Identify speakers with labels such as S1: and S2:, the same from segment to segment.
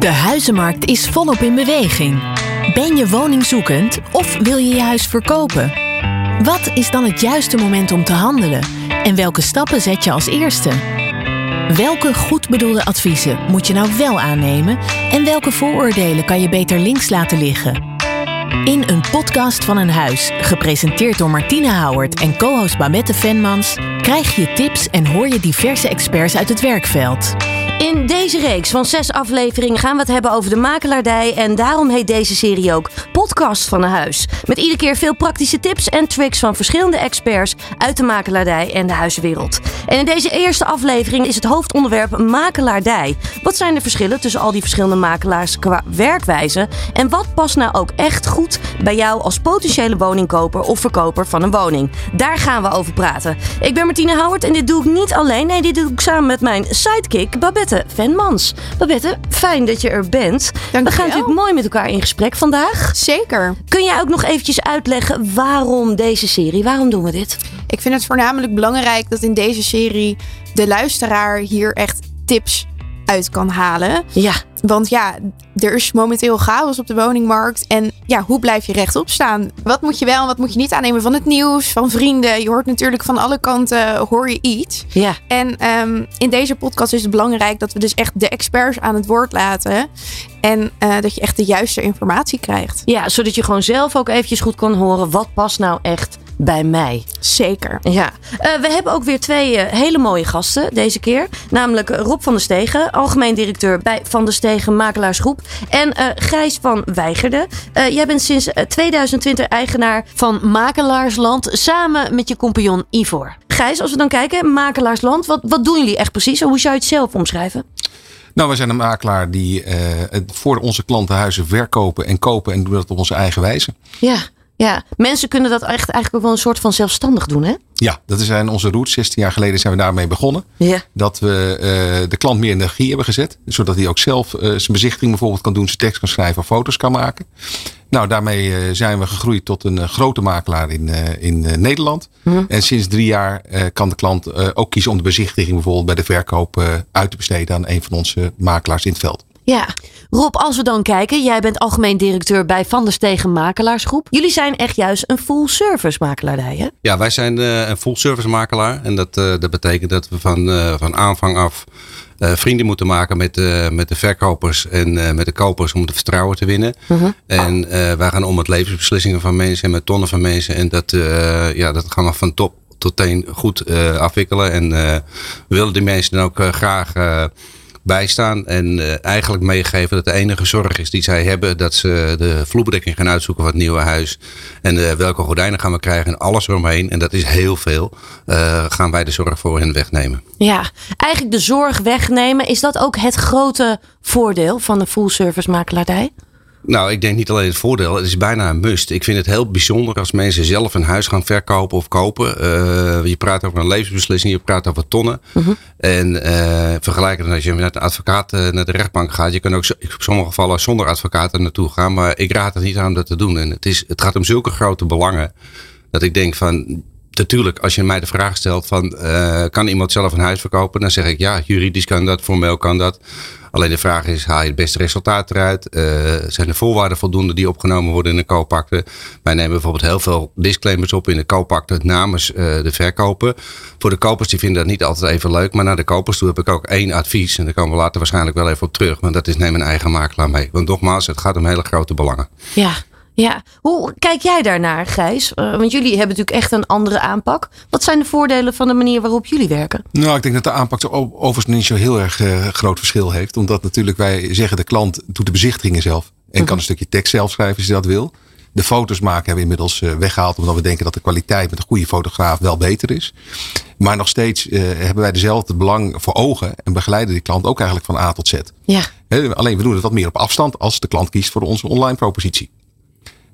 S1: De huizenmarkt is volop in beweging. Ben je woningzoekend of wil je je huis verkopen? Wat is dan het juiste moment om te handelen? En welke stappen zet je als eerste? Welke goed bedoelde adviezen moet je nou wel aannemen en welke vooroordelen kan je beter links laten liggen? In een podcast van een huis, gepresenteerd door Martine Houwert en co-host Babette Venmans, krijg je tips en hoor je diverse experts uit het werkveld.
S2: In deze reeks van zes afleveringen gaan we het hebben over de makelaardij. En daarom heet deze serie ook Podcast van een Huis. Met iedere keer veel praktische tips en tricks van verschillende experts uit de makelaardij en de huiswereld. En in deze eerste aflevering is het hoofdonderwerp makelaardij. Wat zijn de verschillen tussen al die verschillende makelaars qua werkwijze? En wat past nou ook echt goed bij jou als potentiële woningkoper of verkoper van een woning? Daar gaan we over praten. Ik ben Martine Howard en dit doe ik niet alleen. Nee, dit doe ik samen met mijn sidekick Babette Babette Venmans. Babette, fijn dat je er bent.
S3: Dank
S2: we gaan natuurlijk mooi met elkaar in gesprek vandaag.
S3: Zeker.
S2: Kun jij ook nog eventjes uitleggen waarom deze serie? Waarom doen we dit?
S3: Ik vind het voornamelijk belangrijk dat in deze serie de luisteraar hier echt tips uit kan halen.
S2: Ja.
S3: Want ja, er is momenteel chaos op de woningmarkt. En ja, hoe blijf je rechtop staan? Wat moet je wel en wat moet je niet aannemen van het nieuws, van vrienden? Je hoort natuurlijk van alle kanten, hoor je iets.
S2: Ja.
S3: En ehm, in deze podcast is het belangrijk dat we dus echt de experts aan het woord laten. En uh, dat je echt de juiste informatie krijgt.
S2: Ja, zodat je gewoon zelf ook eventjes goed kan horen wat past nou echt bij mij.
S3: Zeker.
S2: Ja. Uh, we hebben ook weer twee uh, hele mooie gasten deze keer. Namelijk Rob van der Stegen, algemeen directeur bij Van der Stegen Makelaarsgroep. En uh, Gijs van Weigerde. jij bent sinds 2020 eigenaar van Makelaarsland samen met je compagnon Ivor. Gijs, als we dan kijken, Makelaarsland, wat, wat doen jullie echt precies? Hoe zou je het zelf omschrijven?
S4: Nou, we zijn een makelaar die voor onze klanten huizen verkopen en kopen en doen dat op onze eigen wijze.
S2: Ja. Ja, mensen kunnen dat echt eigenlijk ook wel een soort van zelfstandig doen, hè?
S4: Ja, dat zijn onze roots. 16 jaar geleden zijn we daarmee begonnen.
S2: Ja.
S4: Dat we uh, de klant meer in de regie hebben gezet. Zodat hij ook zelf uh, zijn bezichtiging bijvoorbeeld kan doen, zijn tekst kan schrijven, foto's kan maken. Nou, daarmee uh, zijn we gegroeid tot een grote makelaar in, in Nederland.
S2: Mhm.
S4: En sinds drie jaar kan de klant ook kiezen om de bezichtiging bijvoorbeeld bij de verkoop uit te besteden aan een van onze makelaars in het veld.
S2: Ja, Rob, als we dan kijken, jij bent algemeen directeur bij Van der Stegen Makelaarsgroep. Jullie zijn echt juist een full service makelaardij, hè?
S5: Ja, wij zijn uh, een full service makelaar. En dat, uh, dat betekent dat we van, uh, van aanvang af vrienden moeten maken met, met de verkopers en met de kopers om het vertrouwen te winnen.
S2: Uh -huh.
S5: En wij gaan om met levensbeslissingen van mensen en met tonnen van mensen. En dat, ja, dat gaan we van top tot teen goed afwikkelen. En we willen die mensen dan ook graag bijstaan. En uh, eigenlijk meegeven dat de enige zorg is die zij hebben. Dat ze de vloerbedekking gaan uitzoeken van het nieuwe huis. En uh, welke gordijnen gaan we krijgen en alles eromheen. En dat is heel veel. Uh, gaan wij de zorg voor hen wegnemen.
S2: Ja, eigenlijk de zorg wegnemen. Is dat ook het grote voordeel van de full service makelaardij?
S5: Nou, ik denk niet alleen het voordeel. Het is bijna een must. Ik vind het heel bijzonder als mensen zelf een huis gaan verkopen of kopen. Uh, je praat over een levensbeslissing, je praat over tonnen.
S2: Uh -huh.
S5: En uh, vergelijken als je met een advocaat uh, naar de rechtbank gaat. Je kan ook in sommige gevallen zonder advocaat er naartoe gaan. Maar ik raad het niet aan om dat te doen. En het, is, het gaat om zulke grote belangen. Dat ik denk van, natuurlijk, als je mij de vraag stelt van uh, kan iemand zelf een huis verkopen? Dan zeg ik ja, juridisch kan dat, formeel kan dat. Alleen de vraag is, haal je het beste resultaat eruit? Uh, zijn de voorwaarden voldoende die opgenomen worden in de koopakte? Wij nemen bijvoorbeeld heel veel disclaimers op in de koopakte namens uh, de verkoper. Voor de kopers die vinden dat niet altijd even leuk. Maar naar de kopers toe heb ik ook één advies. En daar komen we later waarschijnlijk wel even op terug. Maar dat is neem een eigen makelaar mee. Want nogmaals, het gaat om hele grote belangen.
S2: Ja, ja, hoe kijk jij daarnaar, Gijs? Uh, want jullie hebben natuurlijk echt een andere aanpak. Wat zijn de voordelen van de manier waarop jullie werken?
S4: Nou, ik denk dat de aanpak er overigens niet zo heel erg uh, groot verschil heeft. Omdat natuurlijk wij zeggen de klant doet de bezichtigingen zelf. En uh -huh. kan een stukje tekst zelf schrijven als hij dat wil. De foto's maken hebben we inmiddels uh, weggehaald. Omdat we denken dat de kwaliteit met een goede fotograaf wel beter is. Maar nog steeds hebben wij dezelfde belang voor ogen. En begeleiden die klant ook eigenlijk van A tot Z.
S2: Ja.
S4: He, alleen we doen het wat meer op afstand als de klant kiest voor onze online propositie.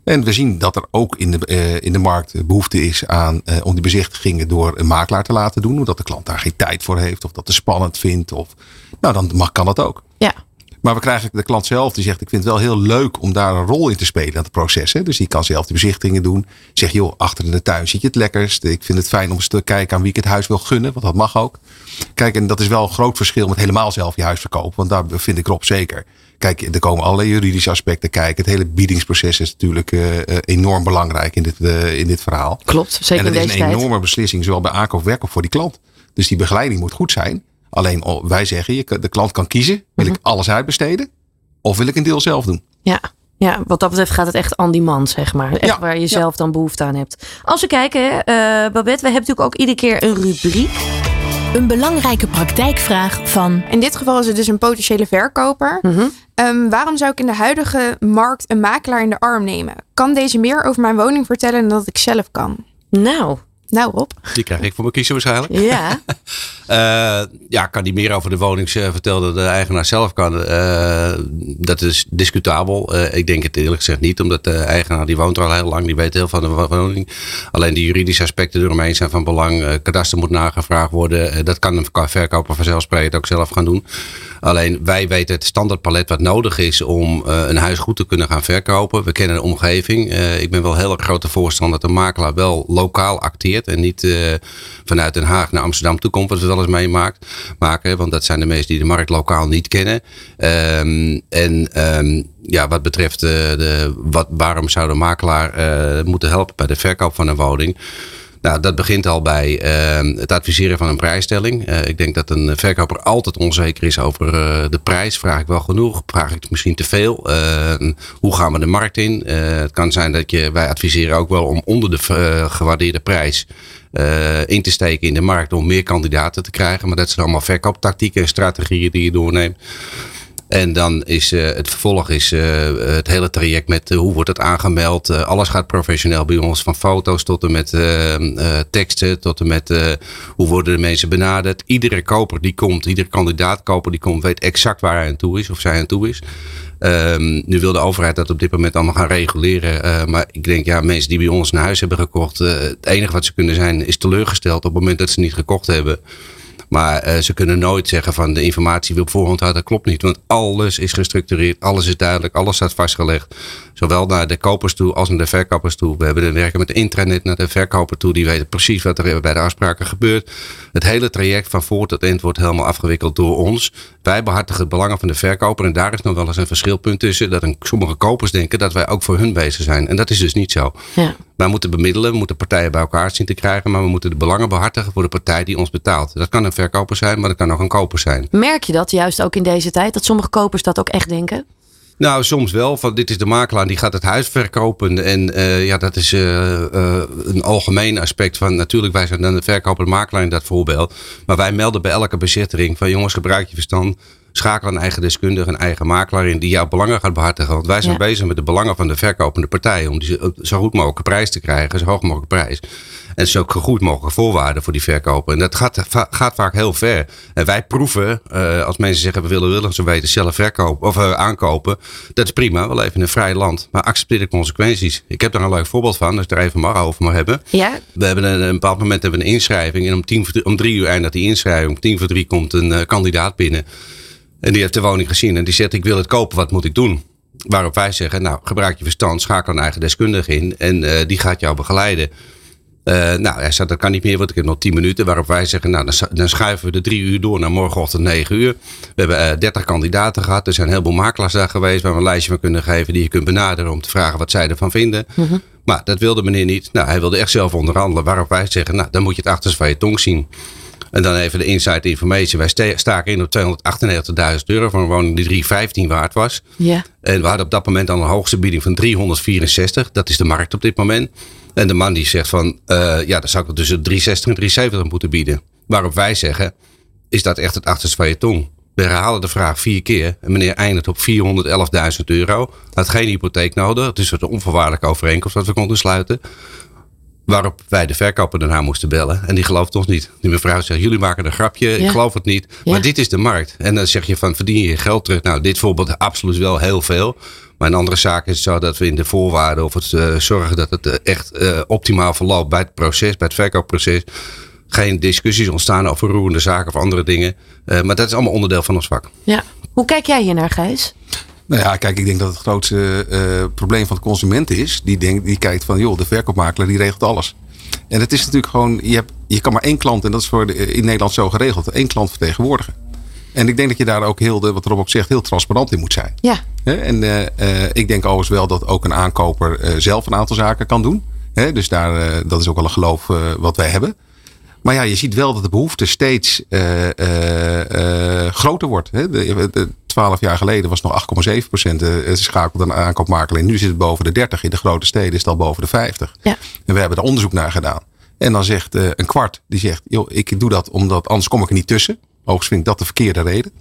S4: En we zien dat er ook in de, uh, in de markt behoefte is aan uh, om die bezichtigingen door een makelaar te laten doen. Omdat de klant daar geen tijd voor heeft of dat te spannend vindt. Of, nou, dan mag, kan dat ook.
S2: Ja.
S4: Maar we krijgen de klant zelf die zegt: Ik vind het wel heel leuk om daar een rol in te spelen aan het proces. Hè? Dus die kan zelf de bezichtigingen doen. Zeg joh, achter in de tuin zit je het lekkerst. Ik vind het fijn om eens te kijken aan wie ik het huis wil gunnen, want dat mag ook. Kijk, en dat is wel een groot verschil met helemaal zelf je huis verkopen. Want daar vind ik Rob zeker. Kijk, er komen allerlei juridische aspecten kijken. Het hele biedingsproces is natuurlijk uh, enorm belangrijk in dit, uh, in dit verhaal.
S2: Klopt, zeker
S4: En het
S2: in
S4: is een
S2: tijd.
S4: enorme beslissing, zowel bij aankoop als verkoop voor die klant. Dus die begeleiding moet goed zijn. Alleen oh, wij zeggen, je, de klant kan kiezen. Wil ik alles uitbesteden? Of wil ik een deel zelf doen?
S2: Ja. Ja, wat dat betreft gaat het echt on demand, zeg maar. Echt
S3: Ja,
S2: waar je
S3: ja.
S2: zelf dan behoefte aan hebt. Als we kijken, eh Babette, we hebben natuurlijk ook iedere keer een rubriek.
S1: Een belangrijke praktijkvraag van
S3: In dit geval is het dus een potentiële verkoper.
S2: Mhm.
S3: Ehm, waarom zou ik in de huidige markt een makelaar in de arm nemen? Kan deze meer over mijn woning vertellen dan dat ik zelf kan?
S2: Nou,
S3: Nou Rob.
S5: Die krijg ik voor mijn kiezen waarschijnlijk.
S2: ja.
S5: Eh, ja, kan die meer over de woning eh, vertellen dan de eigenaar zelf kan? Eh, dat is discutabel. Ik denk het eerlijk gezegd niet, omdat de eigenaar die woont er al heel lang, die weet heel veel van de wo- woning. Alleen die juridische aspecten eromheen zijn van belang. Kadaster moet nagevraagd worden. Dat kan een verko- verkoper vanzelfsprekend ook zelf gaan doen. Alleen wij weten het standaardpalet wat nodig is om een huis goed te kunnen gaan verkopen. We kennen de omgeving. Ik ben wel heel erg grote voorstander dat de makelaar wel lokaal acteert. En niet eh, vanuit Den Haag naar Amsterdam toe komt, wat we wel eens meemaakt. Maken, want dat zijn de mensen die de markt lokaal niet kennen. Ehm, en ehm, ja, wat betreft eh, de, wat, waarom zou de makelaar eh, moeten helpen bij de verkoop van een woning? Nou, dat begint al bij eh, het adviseren van een prijsstelling. Eh, ik denk dat een verkoper altijd onzeker is over eh, de prijs. Vraag ik wel genoeg? Vraag ik misschien te veel? Eh, hoe gaan we de markt in? Eh, het kan zijn dat je, wij adviseren ook wel om onder de gewaardeerde prijs in te steken in de markt om meer kandidaten te krijgen. Maar dat zijn allemaal verkooptactieken en strategieën die je doorneemt. En dan is eh, het vervolg is eh, het hele traject met eh, hoe wordt het aangemeld. Alles gaat professioneel bij ons. Van foto's tot en met eh, eh, teksten. Tot en met hoe worden de mensen benaderd. Iedere koper die komt, iedere kandidaatkoper die komt, weet exact waar hij aan toe is of zij aan toe is. Ehm, nu wil de overheid dat op dit moment allemaal gaan reguleren. maar ik denk, ja, mensen die bij ons een huis hebben gekocht. het enige wat ze kunnen zijn is teleurgesteld op het moment dat ze niet gekocht hebben. Maar eh, ze kunnen nooit zeggen van de informatie die op voorhand hadden, klopt niet. Want alles is gestructureerd, alles is duidelijk, alles staat vastgelegd. Zowel naar de kopers toe als naar de verkopers toe. We hebben de werken met de intranet naar de verkoper toe. Die weten precies wat er bij de afspraken gebeurt. Het hele traject van voor tot eind wordt helemaal afgewikkeld door ons. Wij behartigen het belangen van de verkoper. En daar is nog wel eens een verschilpunt tussen. Dat een, sommige kopers denken dat wij ook voor hun bezig zijn. En dat is dus niet zo.
S2: ja.
S5: Wij moeten bemiddelen, we moeten partijen bij elkaar zien te krijgen. Maar we moeten de belangen behartigen voor de partij die ons betaalt. Dat kan een verkoper zijn, maar dat kan ook een koper zijn.
S2: Merk je dat juist ook in deze tijd? Dat sommige kopers dat ook echt denken?
S5: Nou, soms wel. Van, dit is de makelaar die gaat het huis verkopen. En eh, ja, dat is eh, eh, een algemeen aspect van... Natuurlijk, wij zijn dan de verkoper de makelaar in dat voorbeeld. Maar wij melden bij elke bezittering van... jongens, gebruik je verstand. Schakel een eigen deskundige, een eigen makelaar in... die jouw belangen gaat behartigen. Want wij zijn
S2: Ja.
S5: bezig met de belangen van de verkopende partij... om die zo- zo goed mogelijke prijs te krijgen. Zo hoog mogelijke prijs. En zo goed mogelijke voorwaarden voor die verkoper. En dat gaat, va- gaat vaak heel ver. En wij proeven, eh, als mensen zeggen we willen, willen ze weten zelf verkopen of eh, aankopen. Dat is prima, we leven in een vrij land. Maar accepteer de consequenties. Ik heb daar een leuk voorbeeld van, als ik er even maar over mag hebben.
S2: Ja,
S5: We hebben een, een bepaald moment hebben we een inschrijving. En om, tien, om drie uur eindigt die inschrijving. Om tien voor drie komt een eh, kandidaat binnen. En die heeft de woning gezien. En die zegt, ik wil het kopen, wat moet ik doen? Waarop wij zeggen, nou, gebruik je verstand. Schakel een eigen deskundige in. En eh, die gaat jou begeleiden. Eh, nou, hij zegt, dat kan niet meer, want ik heb nog 10 minuten. Waarop wij zeggen, nou, dan, schuiven we de drie uur door naar morgenochtend 9 uur. We hebben eh 30 kandidaten gehad. Er zijn heel veel makelaars daar geweest waar we een lijstje van kunnen geven die je kunt benaderen om te vragen wat zij ervan vinden. Maar dat wilde meneer niet. Nou, hij wilde echt zelf onderhandelen. Waarop wij zeggen, nou, dan moet je het achterste van je tong zien. En dan even de inside information. Wij staken in op 298.000 euro voor een woning die 315 waard was.
S2: ja.
S5: En we hadden op dat moment al een hoogste bieding van 364. Dat is de markt op dit moment. En de man die zegt van, eh, ja, dan zou ik het tussen 360 en 370 moeten bieden. Waarop wij zeggen, is dat echt het achterste van je tong? We herhalen de vraag vier keer. En meneer eindigt op 411.000 euro. Had geen hypotheek nodig. Het is een onvoorwaardelijke overeenkomst wat we konden sluiten. Waarop wij de verkoper daarna moesten bellen. En die gelooft ons niet. Die mevrouw zegt, jullie maken een grapje.
S2: Ja.
S5: Ik geloof het niet.
S2: Ja.
S5: Maar dit is de markt. En dan zeg je van, verdien je je geld terug? Nou, dit voorbeeld absoluut wel heel veel. Maar in andere zaken is het zo dat we in de voorwaarden... of het eh, zorgen dat het eh, echt eh, optimaal verloopt bij het proces, bij het verkoopproces... geen discussies ontstaan over roerende zaken of andere dingen. Maar dat is allemaal onderdeel van ons vak.
S2: Ja. Hoe kijk jij hier naar, Gijs?
S4: Nou ja, kijk, ik denk dat het grootste uh, probleem van de consument is. Die, denkt, die kijkt van, joh, de verkoopmakelaar die regelt alles. En het is natuurlijk gewoon, je, hebt, je kan maar één klant, en dat is voor de, in Nederland zo geregeld, één klant vertegenwoordigen. En ik denk dat je daar ook heel, de, wat Rob ook zegt, heel transparant in moet zijn.
S2: Ja.
S4: En uh, uh, ik denk overigens wel dat ook een aankoper zelf een aantal zaken kan doen. Dus daar, dat is ook wel een geloof wat wij hebben. Maar ja, je ziet wel dat de behoefte steeds groter wordt. Twaalf jaar geleden was het nog 8,7 procent schakelde een aankoopmakelaar. Nu zit het boven de 30. In de grote steden is het al boven de 50.
S2: Ja.
S4: En we hebben er onderzoek naar gedaan. En dan zegt een kwart, die zegt, joh, ik doe dat omdat anders kom ik er niet tussen. Overigens vind ik dat de verkeerde reden.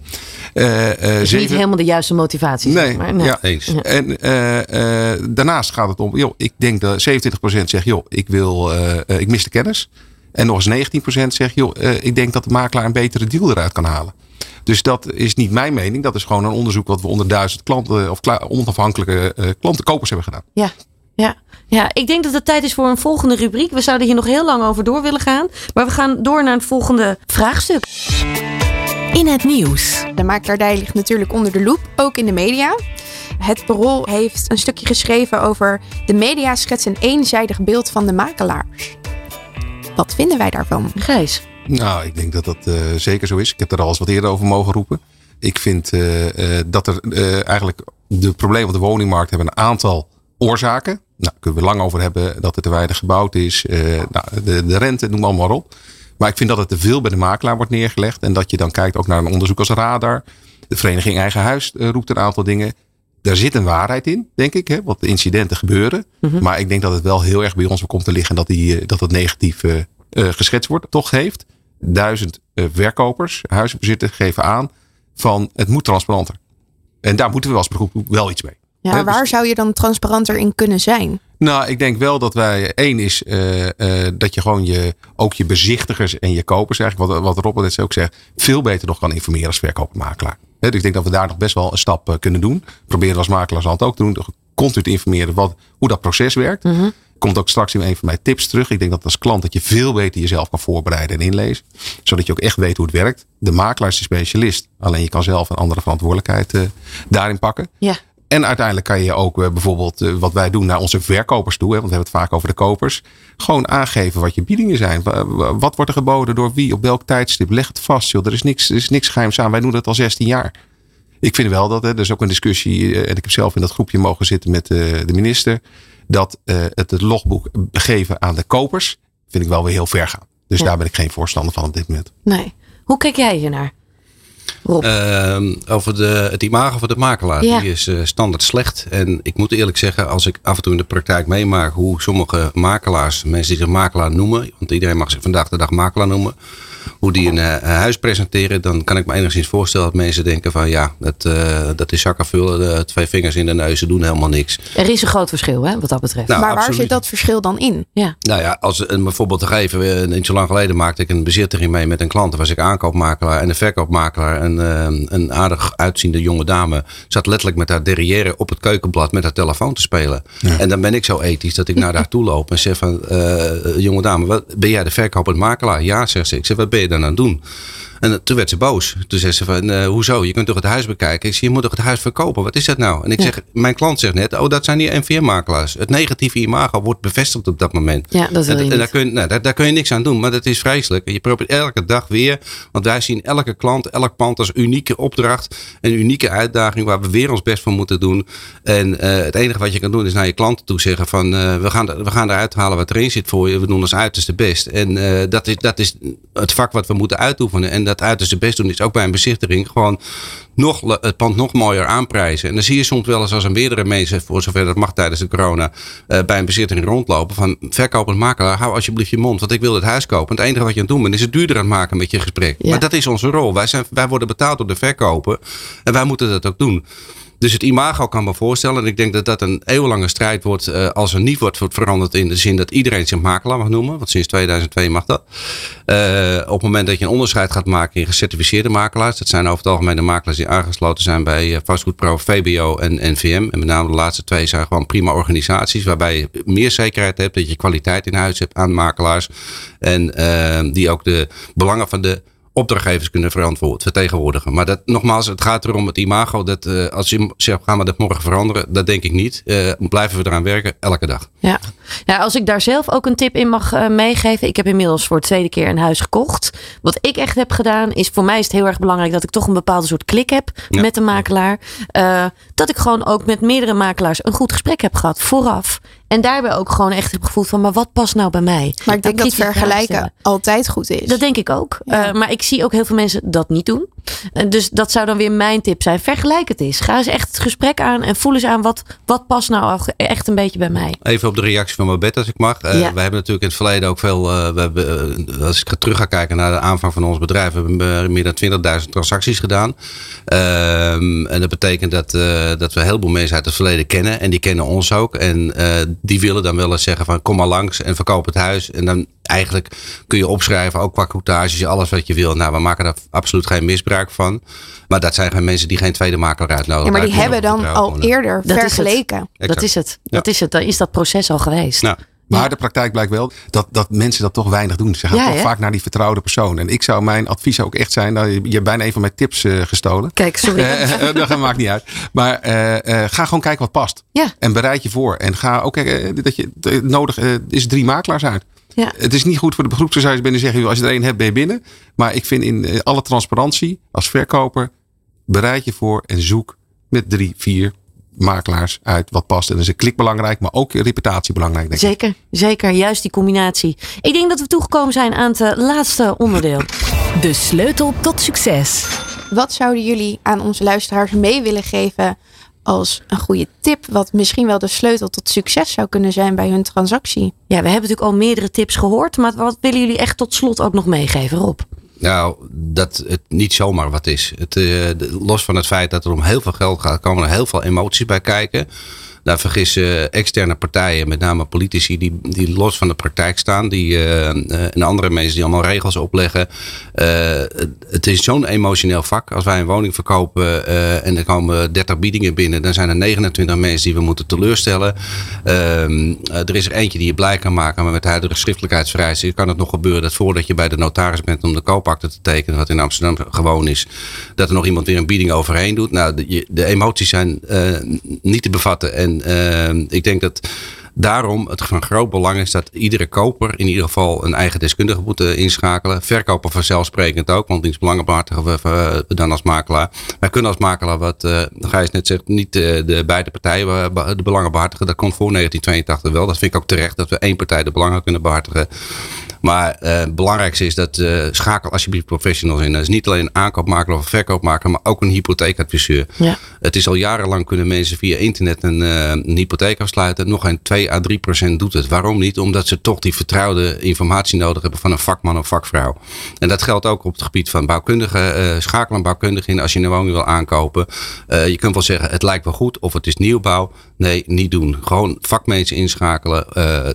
S2: Uh, uh, dus niet helemaal de juiste motivatie.
S4: Nee,
S2: zeg maar.
S4: nee. ja, eens. En uh, daarnaast gaat het om, joh, ik denk dat 27% zegt, joh, ik, wil, ik mis de kennis. En nog eens 19% zegt, joh, ik denk dat de makelaar een betere deal eruit kan halen. Dus dat is niet mijn mening. Dat is gewoon een onderzoek wat we onder duizend klanten of onafhankelijke klantenkopers hebben gedaan.
S2: Ja, ja. Ja, ik denk dat het tijd is voor een volgende rubriek. We zouden hier nog heel lang over door willen gaan. Maar we gaan door naar het volgende vraagstuk.
S1: In het nieuws.
S3: De makelaardij ligt natuurlijk onder de loep, ook in de media. Het Parool heeft een stukje geschreven over de media schetsen een eenzijdig beeld van de makelaars. Wat vinden wij daarvan?
S2: Gijs?
S4: Nou, ik denk dat dat uh, zeker zo is. Ik heb er al eens wat eerder over mogen roepen. Ik vind uh, uh, dat er eigenlijk de problemen op de woningmarkt hebben een aantal oorzaken. Nou, kunnen we lang over hebben dat er te weinig gebouwd is. nou, de, de rente, noem allemaal maar op. Maar ik vind dat het te veel bij de makelaar wordt neergelegd. En dat je dan kijkt ook naar een onderzoek als Radar. De Vereniging Eigen Huis roept een aantal dingen. Daar zit een waarheid in, denk ik. Hè, wat de incidenten gebeuren.
S2: Mhm.
S4: Maar ik denk dat het wel heel erg bij ons komt te liggen. Dat, die, dat het negatief uh, geschetst wordt. Toch heeft duizend uh, verkopers, huizenbezitters, geven aan van het moet transparanter. En daar moeten we als beroep wel iets mee.
S3: Ja, He, waar dus, zou je dan transparanter in kunnen zijn?
S4: Nou, ik denk wel dat wij. één is uh, uh, dat je gewoon je, ook je bezichtigers en je kopers, eigenlijk wat, wat Robert net ook zegt, veel beter nog kan informeren als verkoopmakelaar. He, dus ik denk dat we daar nog best wel een stap uh, kunnen doen. Proberen als makelaars altijd ook te doen. Continu te informeren wat, hoe dat proces werkt.
S2: Mm -hmm.
S4: Komt ook straks in een van mijn tips terug. Ik denk dat als klant dat je veel beter jezelf kan voorbereiden en inlezen. Zodat je ook echt weet hoe het werkt. De makelaar is de specialist. Alleen je kan zelf een andere verantwoordelijkheid daarin pakken.
S2: Ja.
S4: En uiteindelijk kan je ook uh, bijvoorbeeld uh, wat wij doen naar onze verkopers toe. Hè, want we hebben het vaak over de kopers. Gewoon aangeven wat je biedingen zijn. Wat wordt er geboden door wie op welk tijdstip. Leg het vast. Joh. Er, is niks, er is niks geheims aan. Wij doen dat al 16 jaar. Ik vind wel dat, hè, er is ook een discussie. Uh, en ik heb zelf in dat groepje mogen zitten met de minister. Dat het, het logboek geven aan de kopers. Vind ik wel weer heel ver gaan. Dus
S2: Ja.
S4: daar ben ik geen voorstander van op dit moment.
S2: Nee. Hoe kijk jij hier
S5: Ehm, over de, het imago van de makelaar.
S2: Ja.
S5: Die is eh, standaard slecht. En ik moet eerlijk zeggen, als ik af en toe in de praktijk meemaak hoe sommige makelaars, mensen die zich makelaar noemen, want iedereen mag zich vandaag de dag makelaar noemen, hoe die een eh, huis presenteren, dan kan ik me enigszins voorstellen dat mensen denken van ja, dat, eh, dat is zakken vullen, eh, twee vingers in de neus, ze doen helemaal niks.
S2: Er is een groot verschil hè, wat dat betreft.
S5: Nou,
S3: maar waar
S5: absoluut.
S3: zit dat verschil dan in?
S2: ja.
S5: Nou ja, als een voorbeeld te geven. Niet zo lang geleden maakte ik een bezichtiging mee met een klant. Daar was ik aankoopmakelaar en een verkoopmakelaar. En een aardig uitziende jonge dame zat letterlijk met haar derrière op het keukenblad met haar telefoon te spelen. En dan ben ik zo ethisch dat ik naar haar toe loop en zeg van, eh, jonge dame, wat, ben jij de verkopend makelaar? Ja, zegt ze. Ik zeg, wat ben je dan aan doen? En toen werd ze boos. Toen zei ze van, eh, hoezo? Je kunt toch het huis bekijken? Ik zeg, je moet toch het huis verkopen? Wat is dat nou? En ik
S2: Ja.
S5: zeg, mijn klant zegt net, oh, dat zijn die NVM-makelaars. Het negatieve imago wordt bevestigd op dat moment.
S2: ja, dat wil
S5: En,
S2: je
S5: en daar, kun je, nou, daar, daar kun je niks aan doen, maar dat is vreselijk. En Je probeert elke dag weer, want wij zien elke klant, elk pand als unieke opdracht, een unieke uitdaging waar we weer ons best voor moeten doen. En eh, het enige wat je kan doen is naar je klanten toe zeggen van eh, we, gaan, we gaan eruit halen wat erin zit voor je, we doen ons uiterste best. En dat, is, dat is het vak wat we moeten uitoefenen. En dat uiterste best doen is ook bij een bezichtiging gewoon nog, het pand nog mooier aanprijzen. En dan zie je soms wel eens als een meerdere mensen, voor zover dat mag tijdens de corona, eh, bij een bezichtiging rondlopen van verkopend makelaar, hou alsjeblieft je mond, want ik wil het huis kopen. En het enige wat je aan het doen bent is het duurder aan het maken met je gesprek.
S2: Ja.
S5: Maar dat is onze rol. Wij, zijn, wij worden betaald door de verkoper en wij moeten dat ook doen. Dus het imago kan me voorstellen. En ik denk dat dat een eeuwenlange strijd wordt uh, als er niet wordt, wordt veranderd in de zin dat iedereen zich makelaar mag noemen. Want sinds 2002 mag dat. Uh, op het moment dat je een onderscheid gaat maken in gecertificeerde makelaars. Dat zijn over het algemeen de makelaars aangesloten zijn bij uh, Vastgoedpro, VBO en NVM. En met name de laatste twee zijn gewoon prima organisaties. Waarbij je meer zekerheid hebt dat je kwaliteit in huis hebt aan makelaars. En die ook de belangen van de opdrachtgevers kunnen verantwoord, vertegenwoordigen. Maar dat, nogmaals, het gaat erom het imago. Dat, uh, als je zegt, gaan we dat morgen veranderen? Dat denk ik niet. Blijven we eraan werken, elke dag.
S2: Ja. Ja, als ik daar zelf ook een tip in mag uh, meegeven. Ik heb inmiddels voor de tweede keer een huis gekocht. Wat ik echt heb gedaan, is voor mij is het heel erg belangrijk dat ik toch een bepaalde soort klik heb ja. met de makelaar. dat ik gewoon ook met meerdere makelaars een goed gesprek heb gehad vooraf. En daarbij ook gewoon echt het gevoel van, maar wat past nou bij mij?
S3: Maar ik denk dat vergelijken altijd goed is.
S2: Dat denk ik ook. Ja. Uh, maar ik zie ook heel veel mensen dat niet doen. Uh, dus dat zou dan weer mijn tip zijn. Vergelijk het eens. Ga eens echt het gesprek aan en voel eens aan wat, wat past nou echt een beetje bij mij.
S5: Even op de reactie van Babette als ik mag. Uh, ja. We hebben natuurlijk in het verleden ook veel, we hebben, als ik terug ga kijken naar de aanvang van ons bedrijf, we hebben meer dan 20.000 transacties gedaan. Ehm, en dat betekent dat, dat we heel veel mensen uit het verleden kennen. En die kennen ons ook. En die willen dan wel eens zeggen van kom maar langs en verkoop het huis. En dan eigenlijk kun je opschrijven, ook qua coutages, alles wat je wil. Nou, we maken daar absoluut geen misbruik van. Maar dat zijn gewoon mensen die geen tweede makelaar uitnodigen.
S3: Ja, maar die hebben dan al eerder dat vergeleken.
S2: Is dat is het. Dat is het. Dan is dat proces al geweest.
S4: Nou. Maar ja. de praktijk blijkt wel dat, dat mensen dat toch weinig doen. Ze gaan ja, toch vaak naar die vertrouwde persoon. En ik zou mijn advies ook echt zijn. Nou, je hebt bijna een van mijn tips uh, gestolen.
S2: Kijk, sorry.
S4: Uh, dat maakt niet uit. Maar uh, ga gewoon kijken wat past.
S2: Ja.
S4: En bereid je voor. En ga ook kijken dat je nodig is drie makelaars uit.
S2: Ja.
S4: Het is niet goed voor de begroepshuis binnen zeggen. Als je er één hebt, ben je binnen. Maar ik vind in alle transparantie als verkoper. Bereid je voor en zoek met drie, vier makelaars uit wat past. En dan is een klik belangrijk, maar ook reputatie belangrijk. Denk
S2: zeker,
S4: ik.
S2: zeker. Juist die combinatie. Ik denk dat we toegekomen zijn aan het laatste onderdeel.
S1: De sleutel tot succes.
S3: Wat zouden jullie aan onze luisteraars mee willen geven als een goede tip, wat misschien wel de sleutel tot succes zou kunnen zijn bij hun transactie?
S2: Ja, we hebben natuurlijk al meerdere tips gehoord, maar wat willen jullie echt tot slot ook nog meegeven, Rob?
S5: Nou, dat het niet zomaar wat is. Het, uh, los van het feit dat er om heel veel geld gaat, komen er heel veel emoties bij kijken. Daar vergissen externe partijen, met name politici, die, die los van de praktijk staan. Die, uh, en andere mensen die allemaal regels opleggen. Uh, het is zo'n emotioneel vak. Als wij een woning verkopen en er komen 30 biedingen binnen, dan zijn er 29 mensen die we moeten teleurstellen. Ehm, er is er eentje die je blij kan maken, maar met de huidige schriftelijkheidsvereisten kan het nog gebeuren dat voordat je bij de notaris bent om de koopakte te tekenen, wat in Amsterdam gewoon is, dat er nog iemand weer een bieding overheen doet. Nou, de, de emoties zijn niet te bevatten. En uh, ik denk dat daarom het van groot belang is dat iedere koper in ieder geval een eigen deskundige moet uh, inschakelen. Verkoper vanzelfsprekend ook, want die we uh, dan als makelaar. Wij kunnen als makelaar, wat uh, Gijs net zegt, niet de beide partijen de belangen behartigen. Dat komt voor 1982 wel. Dat vind ik ook terecht dat we één partij de belangen kunnen behartigen. Maar uh, het belangrijkste is dat uh, schakel alsjeblieft professionals in. Dat is niet alleen een aankoopmakelaar of verkoopmakelaar, maar ook een hypotheekadviseur.
S2: Ja.
S5: Het is al jarenlang kunnen mensen via internet een, uh, een hypotheek afsluiten. Nog een 2 à 3 procent doet het. Waarom niet? Omdat ze toch die vertrouwde informatie nodig hebben van een vakman of vakvrouw. En dat geldt ook op het gebied van bouwkundige. schakelen bouwkundige in als je een woning wil aankopen. je kunt wel zeggen, het lijkt wel goed of het is nieuwbouw. Nee, niet doen. Gewoon vakmensen inschakelen.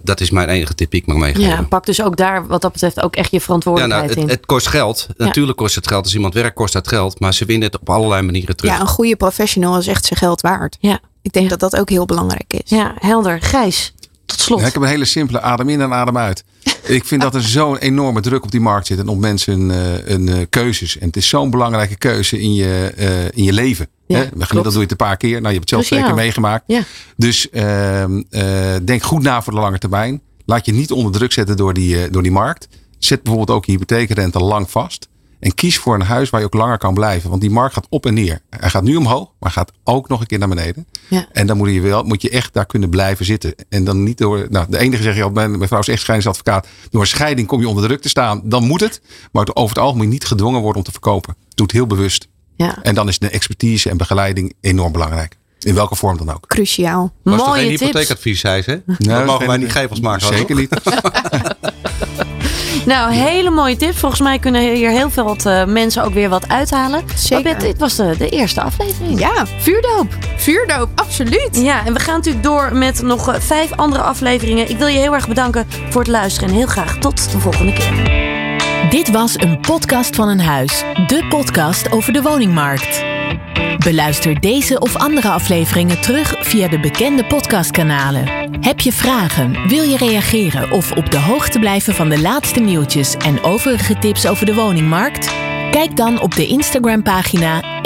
S5: dat is mijn enige tip die ik mag meegeven.
S2: Ja, pak dus ook daar wat dat betreft ook echt je verantwoordelijkheid
S5: ja, nou,
S2: het,
S5: het, kost geld. Ja. Natuurlijk kost het geld. Als iemand werkt, kost dat geld. Maar ze winnen het op allerlei manieren terug.
S3: Ja, een goede professional is echt zijn geld waard.
S2: Ja.
S3: Ik denk dat dat ook heel belangrijk is.
S2: Ja, helder. Gijs, tot slot.
S4: Ja, ik heb een hele simpele adem in en adem uit. ik vind dat er zo'n enorme druk op die markt zit en op mensen een, een, een keuzes. En het is zo'n belangrijke keuze in je, uh, in je leven.
S2: Ja,
S4: Hè? Gemiddeld doe je het een paar keer. Nou, je hebt het zelf
S2: Cruciaal.
S4: zeker meegemaakt.
S2: Ja.
S4: Dus uh, uh, denk goed na voor de lange termijn. Laat je niet onder druk zetten door die, uh, door die markt. Zet bijvoorbeeld ook je hypotheekrente lang vast. En kies voor een huis waar je ook langer kan blijven. Want die markt gaat op en neer. Hij gaat nu omhoog, maar gaat ook nog een keer naar beneden.
S2: Ja.
S4: En dan moet je, wel, moet je echt daar kunnen blijven zitten. En dan niet door. Nou, de enige zeg je al, mijn, mijn vrouw is echt scheidingsadvocaat. Door scheiding kom je onder druk te staan. Dan moet het. Maar over het algemeen niet gedwongen worden om te verkopen. Doe het heel bewust.
S2: Ja.
S4: En dan is de expertise en begeleiding enorm belangrijk. In welke vorm dan ook.
S3: Cruciaal.
S5: Was toch
S2: Mooie
S5: geen
S2: tips.
S5: hypotheekadvies, zei ze? Dat mogen wij niet geven als makelaar.
S4: Zeker
S5: toch?
S4: niet.
S2: Nou, hele mooie tip. Volgens mij kunnen hier heel veel wat, eh, mensen ook weer wat uithalen.
S3: Zeker.
S2: Babette, dit was de, de eerste aflevering.
S3: Ja,
S2: Vuurdoop.
S3: vuurdoop, absoluut.
S2: Ja, en we gaan natuurlijk door met nog eh, vijf andere afleveringen. Ik wil je heel erg bedanken voor het luisteren en heel graag tot de volgende keer.
S1: Dit was een podcast van een huis. De podcast over de woningmarkt. Beluister deze of andere afleveringen terug via de bekende podcastkanalen. Heb je vragen, wil je reageren of op de hoogte blijven van de laatste nieuwtjes en overige tips over de woningmarkt? Kijk dan op de Instagram pagina